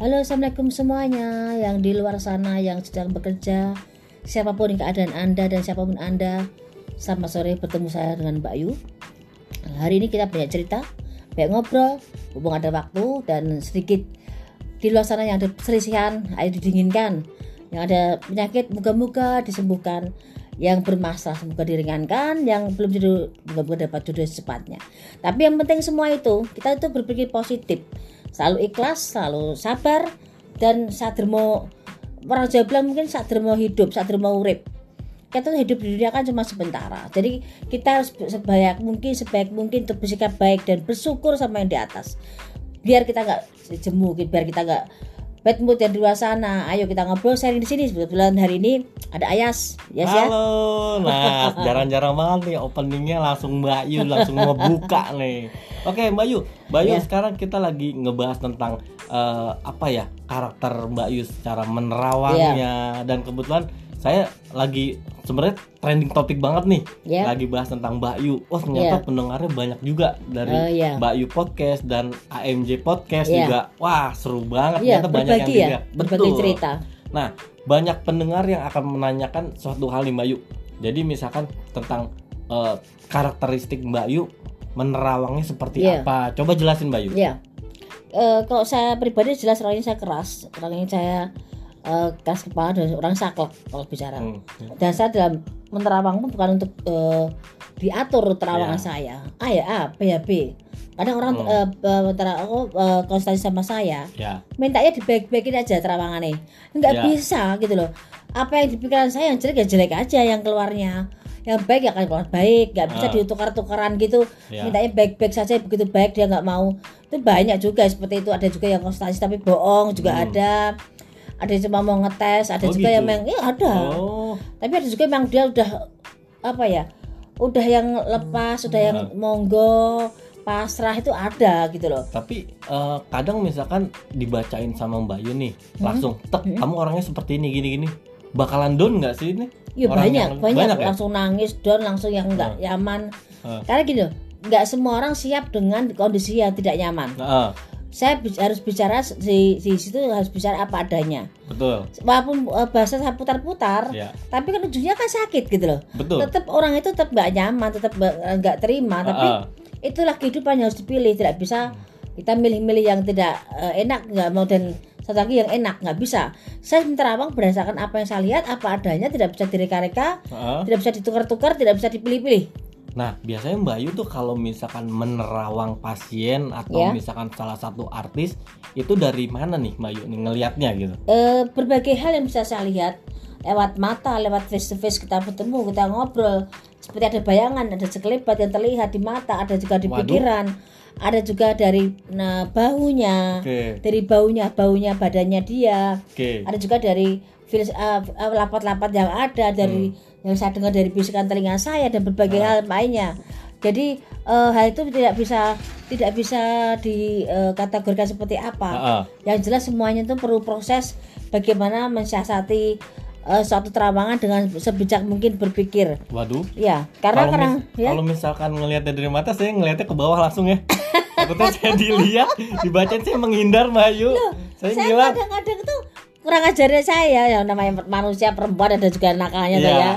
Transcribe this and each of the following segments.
Halo assalamualaikum semuanya yang di luar sana yang sedang bekerja. Siapa pun keadaan anda dan siapa pun anda Selamat sore bertemu saya dengan Mbak Yu. Hari ini kita banyak cerita Banyak ngobrol Hubung ada waktu dan sedikit Di luar sana yang ada selisihan Air didinginkan Yang ada penyakit moga-moga disembuhkan yang bermasalah semoga diringankan yang belum jodoh moga-moga dapat jodoh secepatnya. Tapi yang penting semua itu kita itu berpikir positif selalu ikhlas selalu sabar dan sadrmo orang Jawa bilang mungkin sadrmo hidup sadrmo urip. Kita hidup di dunia kan cuma sementara. Jadi kita harus sebaik mungkin sebaik mungkin untuk bersikap baik dan bersyukur sama yang di atas. Biar kita nggak jemu biar kita nggak bad mood yang di luar sana. Ayo kita ngobrol sharing di sini. Kebetulan hari ini ada Ayas. Yes, ya? Halo. Ya? Nah, jarang-jarang banget nih openingnya langsung Mbak Yu langsung ngebuka nih. Oke, Mbak Yu. Mbak Yu, yeah. sekarang kita lagi ngebahas tentang uh, apa ya? karakter Mbak Yu secara menerawangnya yeah. dan kebetulan saya lagi sebenarnya trending topik banget nih yeah. lagi bahas tentang Mbak Yu. Wah ternyata yeah. pendengarnya banyak juga dari uh, yeah. Mbak Yu podcast dan AMJ podcast yeah. juga. Wah seru banget yeah, ternyata banyak yang ya, Betul. cerita. Nah banyak pendengar yang akan menanyakan suatu hal nih Mbak Yu. Jadi misalkan tentang uh, karakteristik Mbak Yu menerawangnya seperti yeah. apa? Coba jelasin Mbak Yu. Iya. Yeah. Uh, kalau saya pribadi jelas orangnya saya keras, orangnya saya uh, keras kepala dan orang saklek kalau bicara. Hmm. Dan saya dalam menerawang pun bukan untuk uh, diatur terawangan yeah. saya. A ya A, B ya B. Kadang orang oh. uh, uh, oh, uh, konsultasi sama saya, yeah. mintanya dibaik-baikin aja terawangannya. Enggak yeah. bisa gitu loh. Apa yang di pikiran saya yang jelek ya jelek aja yang keluarnya yang baik ya akan keluar baik nggak bisa uh. ditukar-tukaran gitu yeah. mintanya baik-baik saja begitu baik dia nggak mau itu banyak juga seperti itu ada juga yang konsultasi tapi bohong juga hmm. ada ada yang cuma mau ngetes ada oh, juga gitu? yang memang ya ada oh. tapi ada juga yang dia udah apa ya udah yang lepas udah yang nah. monggo pasrah itu ada gitu loh tapi uh, kadang misalkan dibacain sama Mbak Yuni hmm? langsung tek hmm? kamu orangnya seperti ini gini gini bakalan down nggak sih ini ya banyak banyak, banyak ya? langsung nangis down langsung yang nggak uh. nyaman uh. karena gitu nggak semua orang siap dengan kondisi yang tidak nyaman uh saya harus bicara di, di situ harus bicara apa adanya. Betul. Walaupun uh, bahasa saya putar-putar, ya. tapi kan ujungnya kan sakit gitu loh. Betul. Tetap orang itu tetap nggak nyaman, tetap nggak terima. Uh -uh. Tapi itulah kehidupan yang harus dipilih. Tidak bisa kita milih-milih yang tidak uh, enak, nggak mau dan satu lagi yang enak nggak bisa. Saya menerawang berdasarkan apa yang saya lihat, apa adanya, tidak bisa direka-reka, uh -uh. tidak bisa ditukar-tukar, tidak bisa dipilih-pilih. Nah, biasanya Mbak Yu tuh kalau misalkan menerawang pasien atau yeah. misalkan salah satu artis itu dari mana nih Mbak Yu nih ngelihatnya gitu? E, berbagai hal yang bisa saya lihat lewat mata, lewat face to face kita bertemu, kita ngobrol. Seperti ada bayangan, ada sekelebat yang terlihat di mata, ada juga di Waduh. pikiran, ada juga dari nah, bahunya, okay. dari baunya, baunya badannya dia, okay. ada juga dari uh, lapat-lapat yang ada dari hmm yang saya dengar dari bisikan telinga saya dan berbagai hal lainnya. Jadi uh, hal itu tidak bisa tidak bisa dikategorikan uh, seperti apa. Uh -uh. Yang jelas semuanya itu perlu proses bagaimana mensiasati uh, suatu terawangan dengan sebijak mungkin berpikir. Waduh. Ya, karena kalau, karena mis ya. kalau misalkan ngelihatnya dari mata saya ngelihatnya ke bawah langsung ya. Takutnya saya dilihat, dibacain saya menghindar Mayu. Loh, saya, saya kadang-kadang tuh kurang ajarnya saya yang namanya manusia perempuan ada juga nakalnya yeah. tuh ya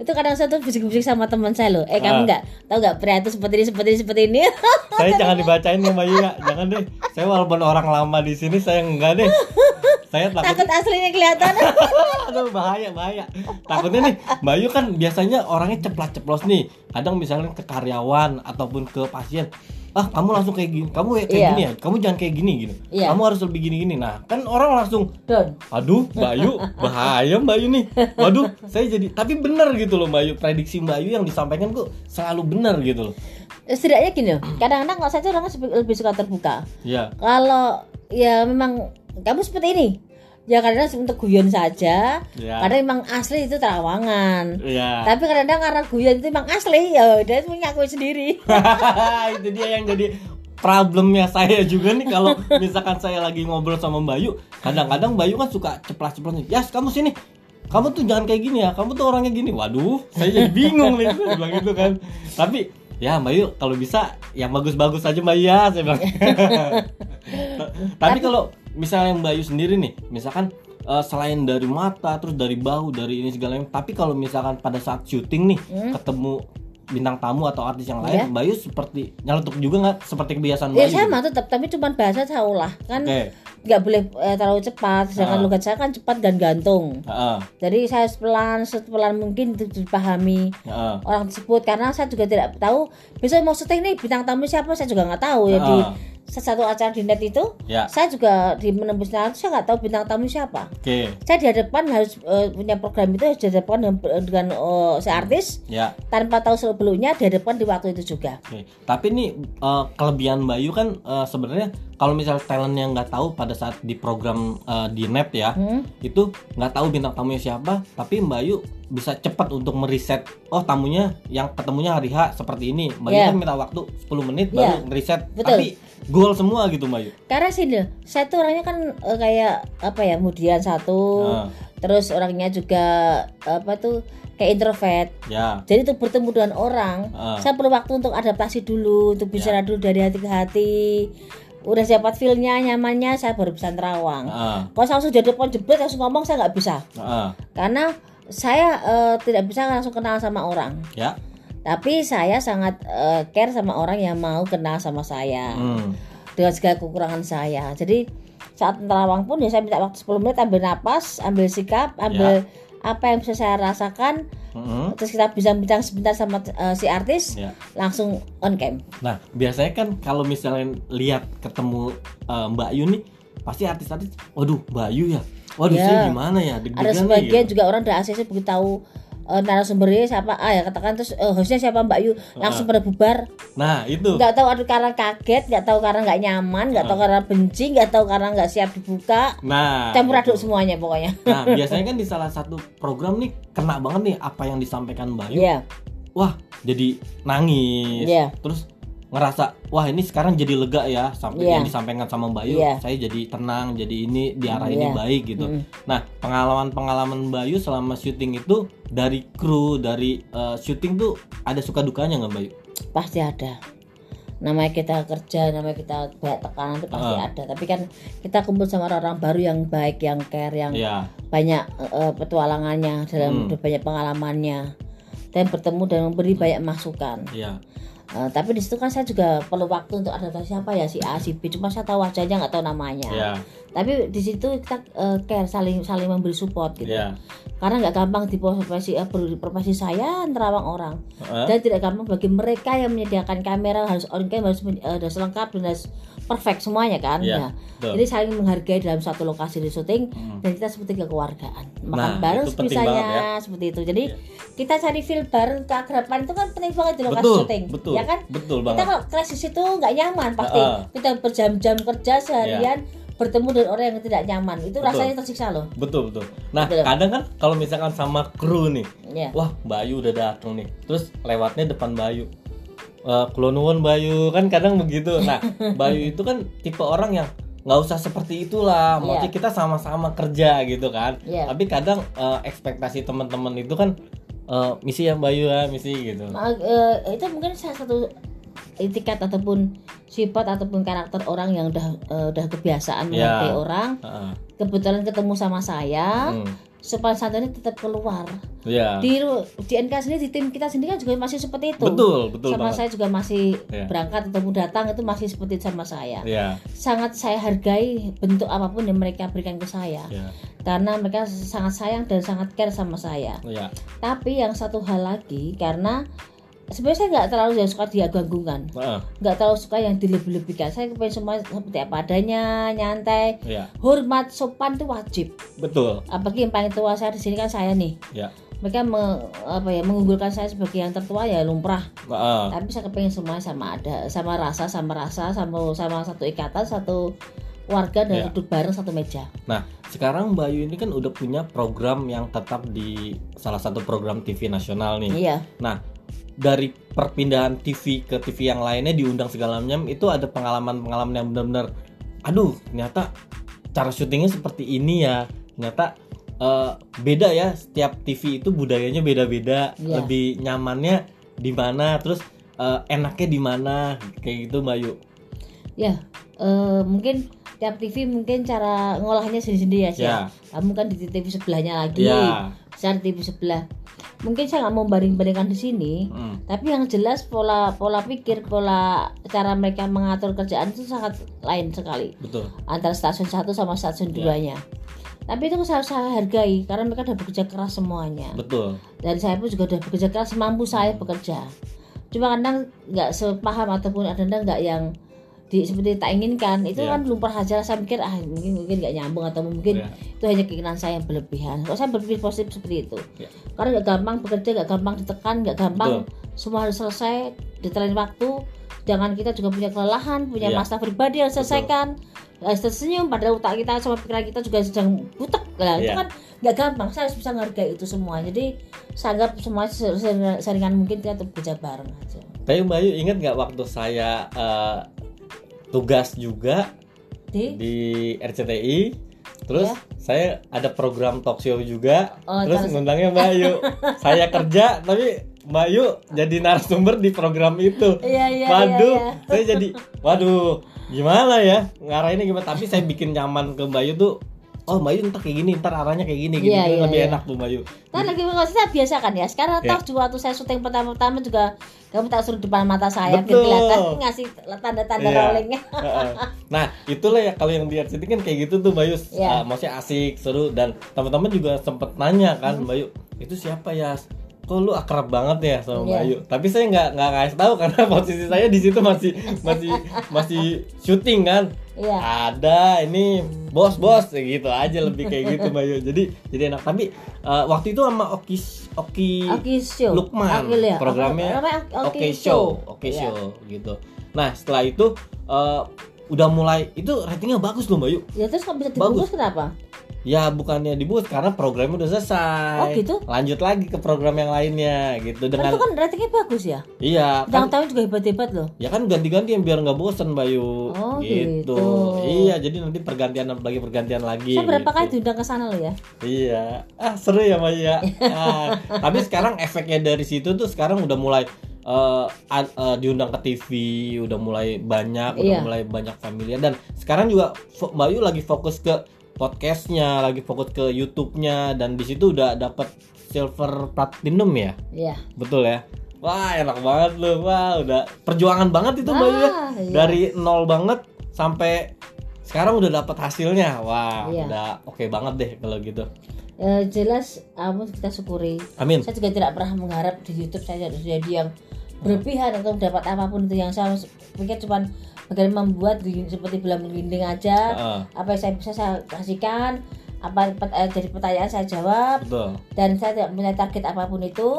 itu kadang saya tuh bisik-bisik sama teman saya loh. Eh kamu ah. nggak? Tahu nggak? Pria itu seperti ini seperti ini seperti ini. Saya jangan dibacain ya Mbak ya jangan deh. Saya walaupun orang lama di sini saya enggak deh. Saya takut, takut aslinya kelihatan. Aduh bahaya bahaya. Takutnya nih Mbak Yu kan biasanya orangnya ceplas ceplos nih. Kadang misalnya ke karyawan ataupun ke pasien ah kamu langsung kayak gini kamu kayak yeah. gini ya kamu jangan kayak gini gitu yeah. kamu harus lebih gini gini nah kan orang langsung Don. aduh Bayu bahaya Bayu nih waduh saya jadi tapi benar gitu loh Bayu prediksi Bayu yang disampaikan kok selalu benar gitu loh setidaknya gini kadang-kadang kalau saya orang lebih suka terbuka yeah. kalau ya memang kamu seperti ini ya karena untuk guyon saja. Ya. karena memang asli itu terawangan. Ya. tapi kadang-kadang karena guyon itu memang asli ya udah punya aku sendiri. Itu dia yang jadi problemnya saya juga nih. Kalau misalkan saya lagi ngobrol sama Mbak Yu kadang-kadang Mbak Yu kan suka ceplas-ceplos nih. Yas kamu sini. Kamu tuh jangan kayak gini ya. Kamu tuh orangnya gini. Waduh saya jadi bingung nih. Bilang gitu kan. Tapi ya Mbak Yu kalau bisa yang bagus-bagus aja Mbak ya saya bilang. Tapi kalau misalnya Mbak Yu sendiri nih, misalkan eh, selain dari mata, terus dari bahu, dari ini segala macam. Tapi kalau misalkan pada saat syuting nih Hmm. ketemu bintang tamu atau artis yang lain, Mbak Yu seperti nyeletuk juga nggak seperti kebiasaan Mbak Ya Yu? sama tetap, tapi cuma bahasa saya ulah kan nggak boleh eh, terlalu cepat. Sedangkan Ah. logat saya kan cepat dan gantung. Heeh, Jadi saya pelan, sepelan mungkin dipahami heeh. orang tersebut karena saya juga tidak tahu besok mau syuting nih bintang tamu siapa saya juga nggak tahu ya di Ah. Satu acara di net itu Ya, saya juga di menembus nalar saya nggak tahu bintang tamu siapa. Oke. saya di hadapan harus eh, punya program itu harus di hadapan dengan, dengan eh, si artis. Ya, tanpa tahu sebelumnya di hadapan di waktu itu juga. Oke. Tapi nih eh, kelebihan Mbak Yu kan eh, sebenarnya kalau misal talent yang nggak tahu pada saat di program eh, di net ya, Hmm? itu nggak tahu bintang tamunya siapa, tapi Mbak Yu bisa cepat untuk meriset. Oh tamunya yang ketemunya hari H seperti ini. Mbak Yu Iya. kan minta waktu 10 menit Iya. baru ngeriset. Betul. Tapi goal semua gitu Mbak Yu. karena sini loh, saya tuh orangnya kan eh, kayak apa ya kemudian satu Nah, terus orangnya juga apa tuh kayak introvert ya. jadi untuk bertemu dengan orang Ah. saya perlu waktu untuk adaptasi dulu untuk bicara dulu dari hati ke hati udah dapat feelnya nyamannya saya baru bisa terawang Heeh. kalau saya langsung jadi depan jebret langsung ngomong saya nggak bisa Heeh. karena saya eh, tidak bisa langsung kenal sama orang Ya. tapi saya sangat eh, care sama orang yang mau kenal sama saya Hmm. dengan segala kekurangan saya jadi saat terawang pun ya saya minta waktu 10 menit ambil napas ambil sikap ambil apa yang bisa saya rasakan Mm-mm. terus kita bisa bincang sebentar sama eh, si artis Ya. langsung on cam Nah, biasanya kan kalau misalnya lihat ketemu eh, Mbak Yu nih, pasti artis-artis, waduh Mbak Yu ya, waduh Ya. saya gimana ya, ada deg-degan nih, sebagian gitu. juga orang dari ACC begitu tahu eh, narasumbernya siapa? Ah ya katakan terus eh, hostnya siapa Mbak Yu? Langsung pada bubar. Nah itu, nggak tahu ada karena kaget nggak tahu karena nggak nyaman nggak tahu karena benci nggak tahu karena nggak siap dibuka. Nah, campur aduk itu. semuanya pokoknya. Nah, biasanya kan di salah satu program nih kena banget nih apa yang disampaikan Mbak Yu. Iya. Wah, jadi nangis. Iya. Terus ngerasa, wah ini sekarang jadi lega ya sampai Iya. yang disampaikan sama Mbak Yu. Iya. Saya jadi tenang, jadi ini di arah ini Iya. baik gitu. Mm. Nah, pengalaman-pengalaman Mbak Yu selama syuting itu dari kru, dari eh, syuting tuh ada suka dukanya nggak Mbak Yu? pasti ada namanya kita kerja namanya kita banyak tekanan itu pasti Ah. ada tapi kan kita kumpul sama orang-orang baru yang baik yang care yang Iya. banyak eh, petualangannya dalam Hmm. banyak pengalamannya dan bertemu dan memberi banyak masukan Iya. Eh, tapi di situ kan saya juga perlu waktu untuk adaptasi siapa ya si A si B cuma saya tahu wajahnya nggak tahu namanya Iya. tapi di situ kita eh, care saling saling memberi support gitu Iya. karena nggak gampang di profesi di profesi saya nerawang orang Heeh. dan tidak gampang bagi mereka yang menyediakan kamera harus on cam harus eh, harus lengkap dan harus perfect semuanya kan Iya, Nah, jadi saling menghargai dalam satu lokasi di syuting Hmm. dan kita seperti kekeluargaan makan Nah, bareng banget ya. seperti itu jadi Iya. kita cari feel bareng keakraban itu kan penting banget di lokasi Betul, syuting betul. ya kan Betul kita banget. kalau krisis itu nggak nyaman pasti Heeh. kita berjam-jam kerja seharian bertemu dengan orang yang tidak nyaman itu Betul. rasanya tersiksa loh Betul, betul. Nah, Betul. kadang kan kalau misalkan sama kru nih, ya wah Bayu udah datang nih terus lewatnya depan Bayu Eh Kulonwon Bayu kan kadang begitu nah Bayu itu kan tipe orang yang nggak usah seperti itulah maksudnya Iya. kita sama-sama kerja gitu kan Iya. tapi kadang eh, ekspektasi teman-teman itu kan eh, misi ya Bayu ya misi gitu Ma- eh, itu mungkin salah satu etiket ataupun sifat ataupun karakter orang yang udah eh, udah kebiasaan Ya. menghargai orang Heeh. kebetulan ketemu sama saya Hmm. Sopan santunnya tetap keluar. Iya. di di NK sendiri di tim kita sendiri kan juga masih seperti itu. Betul betul sama banget. saya juga masih Iya. berangkat ataupun datang itu masih seperti itu sama saya. Iya, sangat saya hargai bentuk apa pun yang mereka berikan ke saya. Iya, karena mereka sangat sayang dan sangat care sama saya. Iya. tapi yang satu hal lagi karena sebenarnya saya nggak terlalu yang suka diagung-agungkan Heeh, nggak terlalu suka yang dilebih-lebihkan saya pengen semua seperti apa adanya nyantai Iya, hormat sopan itu wajib betul. apalagi yang paling tua saya di sini kan saya nih Ya. mereka me- apa ya mengunggulkan saya sebagai yang tertua ya lumrah Heeh. tapi saya kepengen semuanya sama ada sama rasa sama rasa sama sama satu ikatan satu warga dan Iya. duduk bareng satu meja Nah, sekarang Bayu ini kan udah punya program yang tetap di salah satu program TV nasional nih. iya Nah, dari perpindahan TV ke TV yang lainnya diundang segala macam itu ada pengalaman-pengalaman yang benar-benar aduh, ternyata cara syutingnya seperti ini ya. Ternyata eh, beda ya setiap TV itu budayanya beda-beda, Iya. lebih nyamannya di mana, terus eh, enaknya di mana kayak gitu Bayu. ya eh, mungkin tiap TV mungkin cara ngolahnya sendiri-sendiri ya, Sya. Ya. Kamu kan di TV sebelahnya lagi. Ya. Di TV sebelah. Mungkin saya nggak mau banding-bandingkan di sini. Hmm. Tapi yang jelas pola pola pikir, pola cara mereka mengatur kerjaan itu sangat lain sekali Betul. antara stasiun satu sama stasiun Ya. duanya. Tapi itu saya, saya hargai karena mereka udah bekerja keras semuanya. Betul. Dan saya pun juga udah bekerja keras semampu saya bekerja. Cuma kadang nggak sepaham ataupun ada nggak yang di seperti tak inginkan itu Ya. kan lumpur saja saya mikir ah mungkin mungkin nggak nyambung atau mungkin Ya. itu hanya keinginan saya yang berlebihan. Kalau saya berpikir positif seperti itu, Ya. karena nggak gampang bekerja, nggak gampang ditekan, nggak gampang semua harus selesai di lain waktu. Jangan kita juga punya kelelahan, punya Ya. masalah pribadi yang selesaikan. Harus tersenyum pada otak kita sama pikiran kita juga sedang butek lah itu Ya. kan nggak gampang saya harus bisa menghargai itu semua jadi saya anggap semua seringan, mungkin kita bekerja bareng aja Tapi Mbak Ayu ingat nggak waktu saya eh, tugas juga di? di RCTI terus Ya. saya ada program talk show juga. Oh, terus ngundangnya Mbak Ayu. Saya kerja tapi Mbak Ayu jadi narasumber di program itu. Iya iya waduh iya, iya. saya jadi waduh gimana ya? Ngarahinnya gimana? Tapi saya bikin nyaman ke Mbak Ayu tuh oh Mbak Ayu ntar kayak gini ntar arahnya kayak gini gini Kan iya, lebih iya. enak tuh Mbak Ayu Nah lagi saya biasa kan ya sekarang Ya. toh waktu saya syuting pertama-tama juga kamu tak suruh depan mata saya Betul. kelihatan ngasih tanda-tanda Iya. rollingnya nah itulah ya kalau yang di RCTI kan kayak gitu tuh Bayu Iya. Ah, maksudnya asik seru dan teman-teman juga sempet nanya kan Hmm. Bayu itu siapa ya kok lu akrab banget ya sama Iya. Bayu tapi saya nggak nggak kasih tahu karena posisi saya di situ masih masih masih syuting kan iya ada ini bos bos gitu aja lebih kayak gitu Bayu jadi jadi enak tapi eh, waktu itu sama Oki Oki Oke show Lukman ya. programnya Oke Oke Show, Oke Iya. Show gitu. Nah setelah itu eh, udah mulai itu ratingnya bagus loh Mbak Yu. ya terus kok bisa dibungkus kenapa Ya bukannya dibungkus karena programnya udah Oh, selesai. gitu? Lanjut lagi ke program yang lainnya gitu kan dengan itu kan ratingnya bagus ya iya yang kan tahu juga hebat-hebat loh ya kan ganti-ganti yang biar nggak bosen Mbak Yu Oh, gitu. Iya jadi nanti pergantian lagi pergantian lagi. saya berapa gitu. kali diundang ke sana loh ya Iya, ah seru ya Mbak ya. Ah, tapi sekarang efeknya dari situ tuh sekarang udah mulai ad- eh, diundang ke TV, udah mulai banyak, udah Iya. mulai banyak familiar dan sekarang juga Mbak Yu lagi fokus ke podcastnya, lagi fokus ke YouTube-nya dan di situ udah dapat silver platinum ya, iya betul ya. Wah enak banget loh, wah udah perjuangan banget itu ya. Wah, iya. Dari nol banget sampai sekarang udah dapat hasilnya, wah Iya. udah oke banget deh kalau gitu. Ya, jelas kamu kita syukuri Amin. saya juga tidak pernah mengharap di YouTube saya jadi yang berlebihan atau dapat apa pun itu yang saya pikir cuma bagaimana membuat seperti bilang merinding aja. Heeh, apa yang saya bisa saya kasihkan apa pet- eh, jadi pertanyaan saya jawab. Betul. dan saya tidak punya target apa pun itu.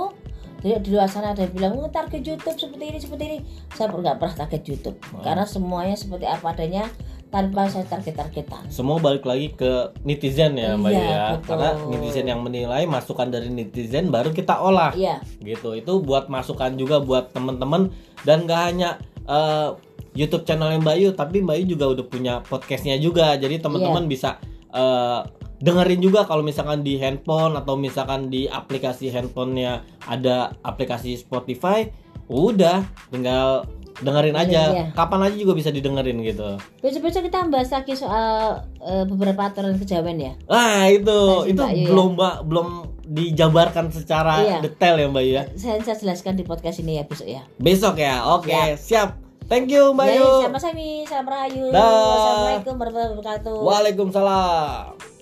Jadi di luar sana ada yang bilang oh, target YouTube seperti ini seperti ini. Saya nggak pernah target YouTube. Oh. karena semuanya seperti apa adanya tanpa saya target-targetan Semua balik lagi ke netizen ya Mbak Iya, ya. betul. Karena netizen yang menilai masukan dari netizen baru kita olah. iya Gitu. Itu buat masukan juga buat temen-temen dan gak hanya eh, YouTube channelnya Mbak Yu, tapi Mbak Yu juga udah punya podcastnya juga. Jadi teman-teman bisa eh, dengerin juga kalau misalkan di handphone atau misalkan di aplikasi handphonenya ada aplikasi Spotify, udah tinggal dengerin aja. Iya. Kapan aja juga bisa didengerin gitu. besok-besok kita bahas lagi soal eh, beberapa aturan kejawen ya Nah itu Masih itu Mbak ya? belum mbak belum dijabarkan secara Iya. detail ya mbak ya. saya, saya jelaskan di podcast ini ya besok ya Besok ya, oke Siap. siap. Thank you mbak Ya, Yu. sama Sami, salam rahayu. Dah. Wassalamualaikum warahmatullahi wabarakatuh. Waalaikumsalam.